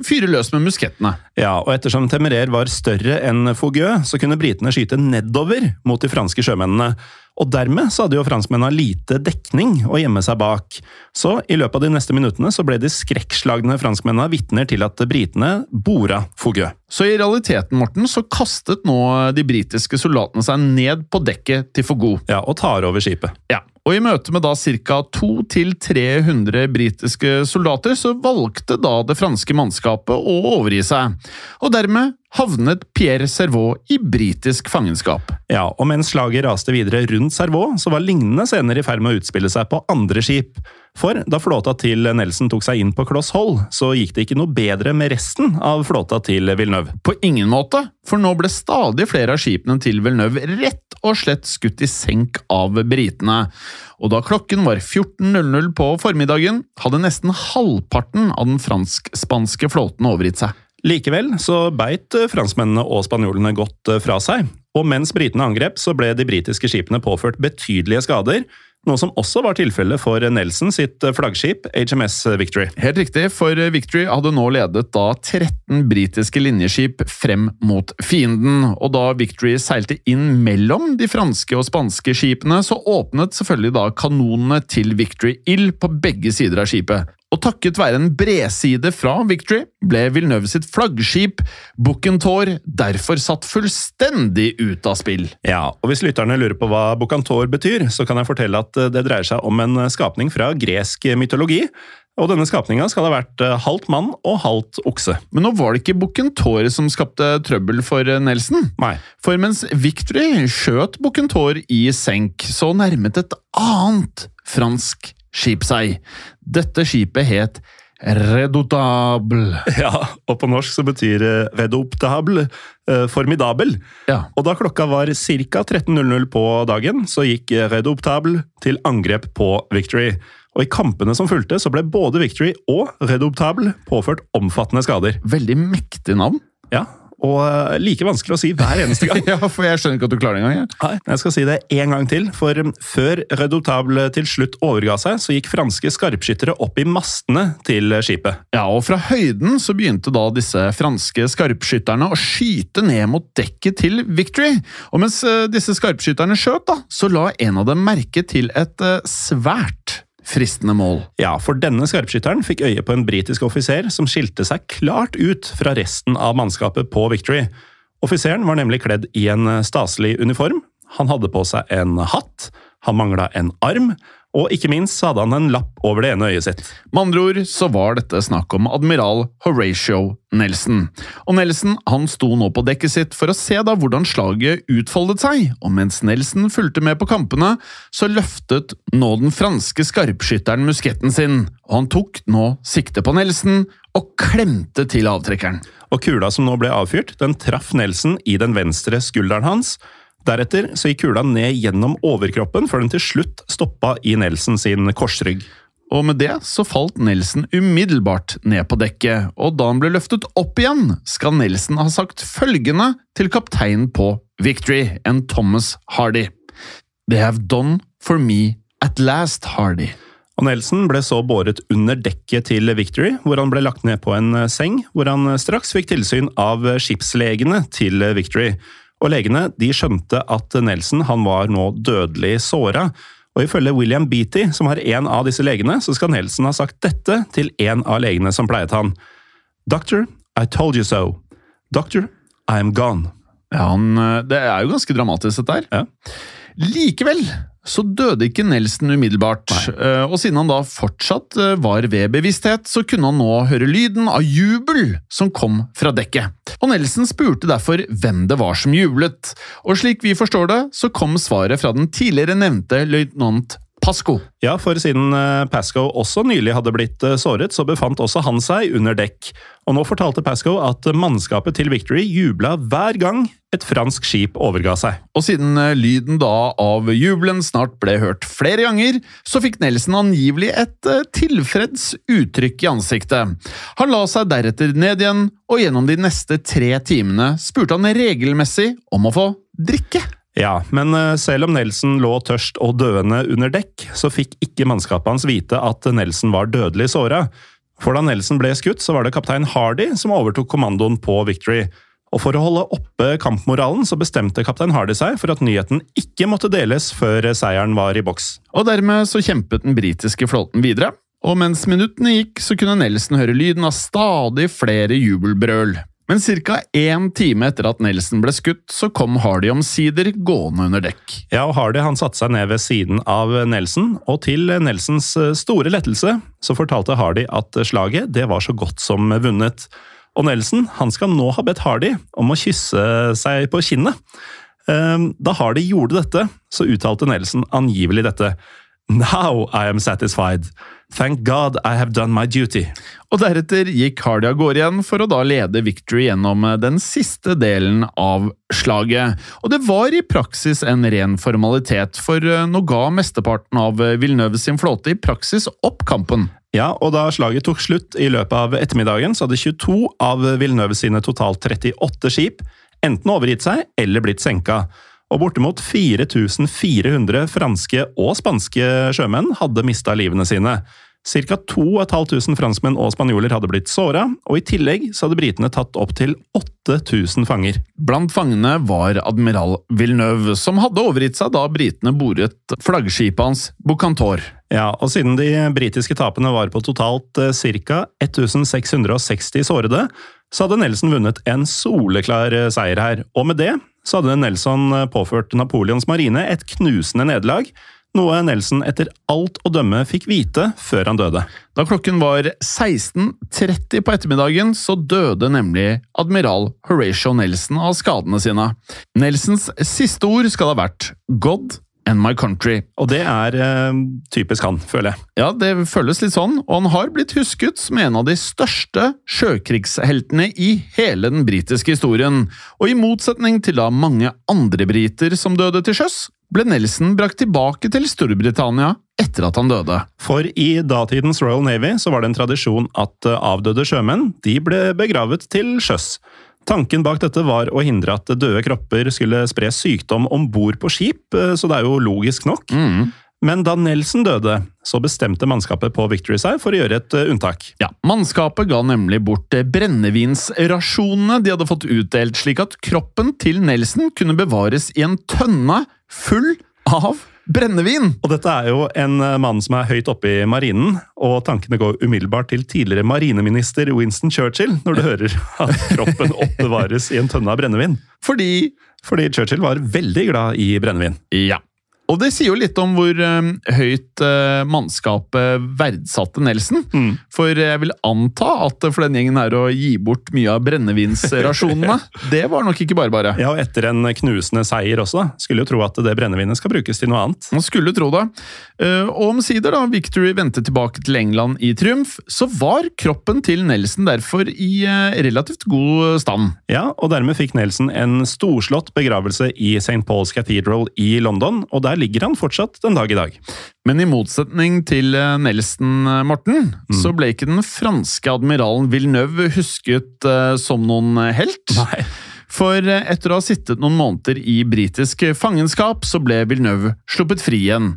fyre løs med muskettene. Ja, og ettersom Temerer var større enn Fogø, så kunne britene skyte nedover mot de franske sjømennene. Og dermed så hadde jo franskmennene lite dekning å gjemme seg bak. Så i løpet av de neste minuttene så ble de skrekkslagne franskmennene vitner til at britene bora Fogø. Så i realiteten, Morten, så kastet nå de britiske soldatene seg ned på dekket til Fogou. Ja, og tar over skipet. Ja, og i møte med da ca. 200-300 britiske soldater, så valgte da det franske mannskapet å overgi seg. Og dermed havnet Pierre Servaux i britisk fangenskap. Ja, og mens slaget raste videre rundt Servaux, så var lignende scener i ferd med å utspille seg på andre skip. For da flåta til Nelson tok seg inn på kloss hold, så gikk det ikke noe bedre med resten av flåta til Villeneuve. På ingen måte, for nå ble stadig flere av skipene til Villeneuve rett og slett skutt i senk av britene. Og da klokken var 14.00 på formiddagen, hadde nesten halvparten av den fransk-spanske flåten overgitt seg. Likevel så beit franskmennene og spanjolene godt fra seg, og mens britene angrep, så ble de britiske skipene påført betydelige skader, noe som også var tilfellet for Nelson sitt flaggskip HMS Victory. Helt riktig, for Victory hadde nå ledet da 13 britiske linjeskip frem mot fienden, og da Victory seilte inn mellom de franske og spanske skipene, så åpnet selvfølgelig da kanonene til Victory ild på begge sider av skipet. Og takket være en bredside fra Victory ble Villeneuve sitt flaggskip Bucentaur derfor satt fullstendig ut av spill. Ja, og Hvis lytterne lurer på hva Bucentaur betyr, så kan jeg fortelle at det dreier seg om en skapning fra gresk mytologi. Og denne skapninga skal ha vært halvt mann og halvt okse. Men nå var det ikke Bucentaur som skapte trøbbel for Nelson. Nei. For mens Victory skjøt Bucentaur i senk, så nærmet et annet fransk skip seg. Dette skipet het Redoutable. Ja, og på norsk så betyr redoptable eh, formidabel. Ja. Og da klokka var ca. 13.00 på dagen, så gikk redoptable til angrep på Victory. Og I kampene som fulgte, så ble både Victory og Redoptable påført omfattende skader. Veldig mektig navn. Ja, og eh, like vanskelig å si hver eneste gang. ja, for jeg skjønner ikke at du klarer det engang. Nei, jeg skal si det en gang til, for før Redoutable til slutt overga seg, så gikk franske skarpskyttere opp i mastene til skipet. Ja, og fra høyden så begynte da disse franske skarpskytterne å skyte ned mot dekket til Victory. Og mens eh, disse skarpskytterne skjøt, da, så la en av dem merke til et eh, svært fristende mål. Ja, for denne skarpskytteren fikk øye på en britisk offiser som skilte seg klart ut fra resten av mannskapet på Victory. Offiseren var nemlig kledd i en staselig uniform. Han hadde på seg en hatt, han mangla en arm, og ikke minst hadde han en lapp over det ene øyet sitt. Med andre ord så var dette snakk om admiral Horatio Nelson. Og Nelson han sto nå på dekket sitt for å se da hvordan slaget utfoldet seg, og mens Nelson fulgte med på kampene, så løftet nå den franske skarpskytteren musketten sin, og han tok nå sikte på Nelson og klemte til avtrekkeren. Og kula som nå ble avfyrt, den traff Nelson i den venstre skulderen hans, Deretter så gikk kula ned gjennom overkroppen, før den til slutt stoppa i Nelson sin korsrygg. og med det så falt Nelson umiddelbart ned på dekket, og da han ble løftet opp igjen, skal Nelson ha sagt følgende til kapteinen på Victory, en Thomas Hardy. They have done for me at last, Hardy. Og Nelson ble så båret under dekket til Victory, hvor han ble lagt ned på en seng, hvor han straks fikk tilsyn av skipslegene til Victory. Og legene de skjønte at Nelson han var nå dødelig såra, og ifølge William Beatty, som har en av disse legene, så skal Nelson ha sagt dette til en av legene som pleiet han. Doctor, I told you so. Doctor, I am gone. Ja, han, Det er jo ganske dramatisk, dette her. Ja. Likevel så døde ikke Nelson umiddelbart, Nei. og siden han da fortsatt var ved bevissthet, så kunne han nå høre lyden av jubel som kom fra dekket. Og Nelson spurte derfor hvem det var som jublet, og slik vi forstår det, så kom svaret fra den tidligere nevnte løytnant Pasco. Ja, for siden Pasco også nylig hadde blitt såret, så befant også han seg under dekk. Og nå fortalte Pasco at mannskapet til Victory jubla hver gang et fransk skip overga seg. Og siden lyden da av jubelen snart ble hørt flere ganger, så fikk Nelson angivelig et tilfreds uttrykk i ansiktet. Han la seg deretter ned igjen, og gjennom de neste tre timene spurte han regelmessig om å få drikke. Ja, men selv om Nelson lå tørst og døende under dekk, så fikk ikke mannskapet hans vite at Nelson var dødelig såra. For da Nelson ble skutt, så var det kaptein Hardy som overtok kommandoen på Victory. Og For å holde oppe kampmoralen så bestemte kaptein Hardy seg for at nyheten ikke måtte deles før seieren var i boks. Og Dermed så kjempet den britiske flåten videre, og mens minuttene gikk, så kunne Nelson høre lyden av stadig flere jubelbrøl. Men ca. én time etter at Nelson ble skutt, så kom Hardy omsider gående under dekk. Ja, og Hardy han satte seg ned ved siden av Nelson, og til Nelsons store lettelse så fortalte Hardy at slaget det var så godt som vunnet. Og Nelson han skal nå ha bedt Hardy om å kysse seg på kinnet. Da Hardy gjorde dette, så uttalte Nelson angivelig dette. Now I am satisfied. Thank God I have done my duty. Og deretter gikk Hardy av gårde igjen for å da lede Victory gjennom den siste delen av slaget. Og det var i praksis en ren formalitet, for nå ga mesteparten av Villeneuve sin flåte i praksis opp kampen. Ja, og da slaget tok slutt i løpet av ettermiddagen, så hadde 22 av Villeneuve sine totalt 38 skip enten overgitt seg eller blitt senka og bortimot 4400 franske og spanske sjømenn hadde mista livene sine. Ca. 2500 franskmenn og spanjoler hadde blitt såra, og i tillegg så hadde britene tatt opptil 8000 fanger. Blant fangene var admiral Villeneuve, som hadde overgitt seg da britene boret flaggskipet hans Bocantor. Ja, og siden de britiske tapene var på totalt ca. 1660 sårede, så hadde Nelson vunnet en soleklar seier her, og med det så hadde Nelson påført Napoleons marine et knusende nederlag, noe Nelson etter alt å dømme fikk vite før han døde. Da klokken var 16.30 på ettermiddagen, så døde nemlig admiral Horatio Nelson av skadene sine. Nelsons siste ord skal ha vært God and my country. Og det er eh, typisk han, føler jeg. Ja, det føles litt sånn, og han har blitt husket som en av de største sjøkrigsheltene i hele den britiske historien. Og i motsetning til da mange andre briter som døde til sjøs, ble Nelson brakt tilbake til Storbritannia etter at han døde. For i datidens Royal Navy så var det en tradisjon at avdøde sjømenn de ble begravet til sjøs. Tanken bak dette var å hindre at døde kropper skulle spre sykdom om bord på skip, så det er jo logisk nok. Mm. Men da Nelson døde, så bestemte mannskapet på Victory seg for å gjøre et unntak. Ja, Mannskapet ga nemlig bort brennevinsrasjonene de hadde fått utdelt, slik at kroppen til Nelson kunne bevares i en tønne full av brennevin! Og dette er jo en mann som er høyt oppe i marinen, og tankene går umiddelbart til tidligere marineminister Winston Churchill når du hører at kroppen oppbevares i en tønne av brennevin. Fordi Fordi Churchill var veldig glad i brennevin. Ja. Og det sier jo litt om hvor um, høyt uh, mannskapet verdsatte Nelson. Mm. For jeg vil anta at for den gjengen her å gi bort mye av brennevinsrasjonene, det var nok ikke bare bare. Ja, og etter en knusende seier også. Skulle jo tro at det brennevinet skal brukes til noe annet. Man skulle tro det. Uh, og omsider, da Victory vendte tilbake til England i triumf, så var kroppen til Nelson derfor i relativt god stand. Ja, og dermed fikk Nelson en storslått begravelse i St. Paul's Cathedral i London, og der der ligger han fortsatt den dag i dag. Men i motsetning til eh, Nelson, Morten, Morten, så ble ikke den franske admiralen Villeneuve husket eh, som noen helt. Nei. For eh, etter å ha sittet noen måneder i britisk fangenskap, så ble Villeneuve sluppet fri igjen.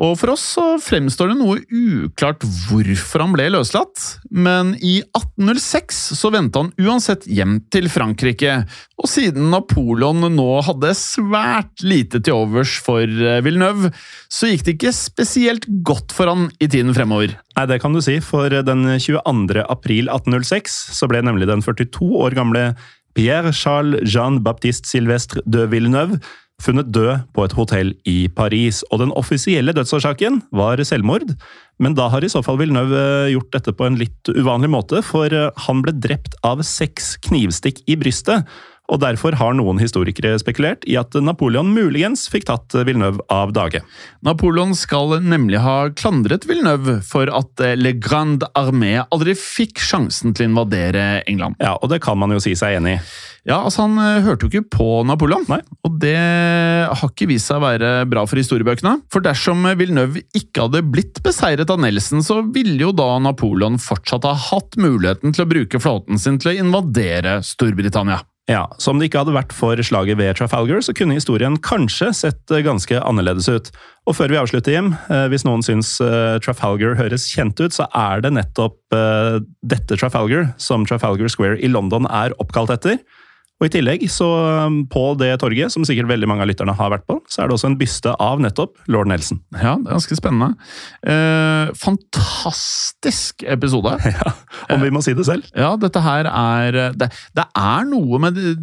Og for oss så fremstår det noe uklart hvorfor han ble løslatt, men i 1806 så vendte han uansett hjem til Frankrike, og siden Napoleon nå hadde svært lite til overs for eh, Villeneuve, så gikk det ikke spesielt godt for han i tiden fremover. Nei, det kan du si, for den 22. april 1806 så ble nemlig den 42 år gamle Pierre Charles Jean-Baptiste Sylvestre de Villeneuve funnet død på et hotell i Paris. Og den offisielle dødsårsaken var selvmord, men da har i så fall Villeneuve eh, gjort dette på en litt uvanlig måte, for eh, han ble drept av seks knivstikk i brystet. Og Derfor har noen historikere spekulert i at Napoleon muligens fikk tatt Villeneuve av dage. Napoleon skal nemlig ha klandret Villeneuve for at eh, Le Grande Armée aldri fikk sjansen til å invadere England. Ja, Og det kan man jo si seg enig i. Ja, altså Han eh, hørte jo ikke på Napoleon, Nei. og det har ikke vist seg å være bra for historiebøkene. For dersom Villeneuve ikke hadde blitt beseiret av Nelson, så ville jo da Napoleon fortsatt ha hatt muligheten til å bruke flåten sin til å invadere Storbritannia. Ja, så om det ikke hadde vært for slaget ved Trafalgar, så kunne historien kanskje sett eh, ganske annerledes ut. Og før vi avslutter, Jim, eh, hvis noen syns eh, Trafalgar høres kjent ut, så er det nettopp dette Trafalgar som Trafalgar Square i London er oppkalt etter. Og I tillegg, så på det torget, som sikkert veldig mange av lytterne har vært på, så er det også en byste av nettopp lord Nelson. Ja, det er ganske spennende. Eh, fantastisk episode. Ja, Om vi må si det selv. Ja, dette her er Det, det er noe med det,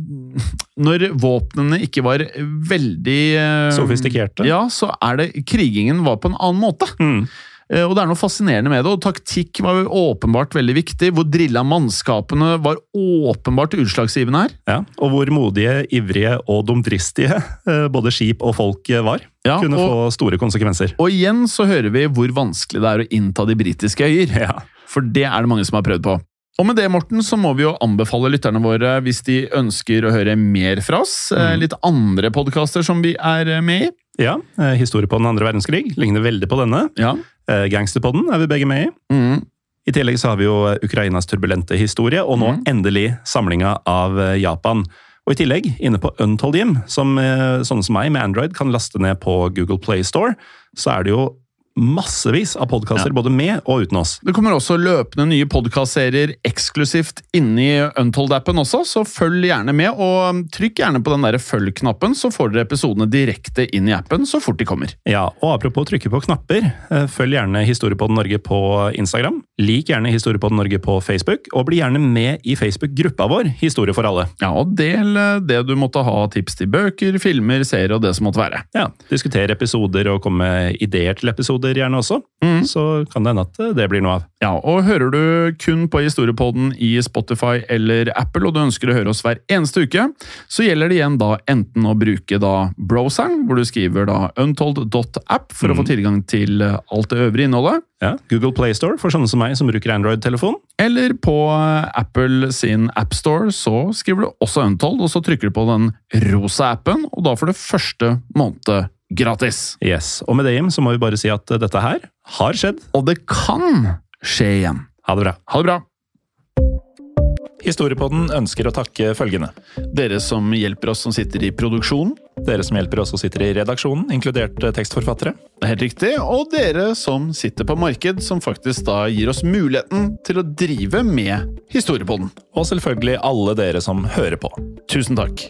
Når våpnene ikke var veldig eh, Sofistikerte. Ja, så er det Krigingen var på en annen måte. Mm. Eh, Og det er noe fascinerende med det, og taktikk var jo åpenbart veldig viktig. Hvor drilla mannskapene var åpenbart utslagsgivende her. Ja, Og hvor modige, ivrige og dumdristige eh, både skip og folk eh, var. Ja, kunne og- få store konsekvenser. Og igjen så hører vi hvor vanskelig det er å innta de britiske øyer. Ja. For det er det mange som har prøvd på. Og med det, Morten, så må vi jo anbefale lytterne våre, hvis de ønsker å høre mer fra oss, mm. litt andre podkaster som vi er med i. ja, eh, Historie på den andre verdenskrig ligner veldig på denne. Ja. Eh, Gangsterpodden er vi begge med i. Mm. I tillegg så har vi jo eh, Ukrainas turbulente historie, og nå mm. endelig samlinga av Japan. Og i tillegg, inne på Untold Gym, som sånne som meg med Android kan laste ned på Google Play Store, så er det jo massevis av podkaster både med og uten oss. Det kommer også løpende nye podkastserier eksklusivt inni Untold-appen også, så følg gjerne med, og trykk gjerne på den der følg-knappen, så får dere episodene direkte inn i appen så fort de kommer. Ja, og apropos trykke på knapper, eh, følg gjerne Historiepodden Norge på Instagram. Lik gjerne Historiepodden Norge på Facebook, og bli gjerne med i Facebook-gruppa vår Historie for alle. Ja, og del eh, det du måtte ha tips til bøker, filmer, serier og det som måtte være. Ja, Diskutere episoder og komme med ideer til episoder gjerne også. Mm. Så kan det hende at eh, det blir noe av. Ja, og hører du kun på Historiepodden i Spotify eller Apple, og du ønsker å høre oss hver eneste uke, så gjelder det igjen da enten å bruke da browseren, hvor du skriver da untold.app for å få tilgang til eh, alt det øvrige innholdet, Ja, Google Playstore for sånne som meg som bruker Android-telefon. eller på eh, Apple sin appstore, så skriver du også Untold, og så trykker du på den rosa appen, og da får du første måned gratis. Yes, Og med det, Jim, så må vi bare si at eh, dette her har skjedd. Og det kan skje igjen. Ha det bra. Ha det bra. Historiepodden ønsker å takke følgende. Dere som hjelper oss som sitter i produksjonen. Dere som hjelper oss som sitter i redaksjonen, inkludert eh, tekstforfattere. Det er helt riktig. Og dere som sitter på marked, som faktisk da gir oss muligheten til å drive med Historiepodden. Og selvfølgelig alle dere som hører på. Tusen takk.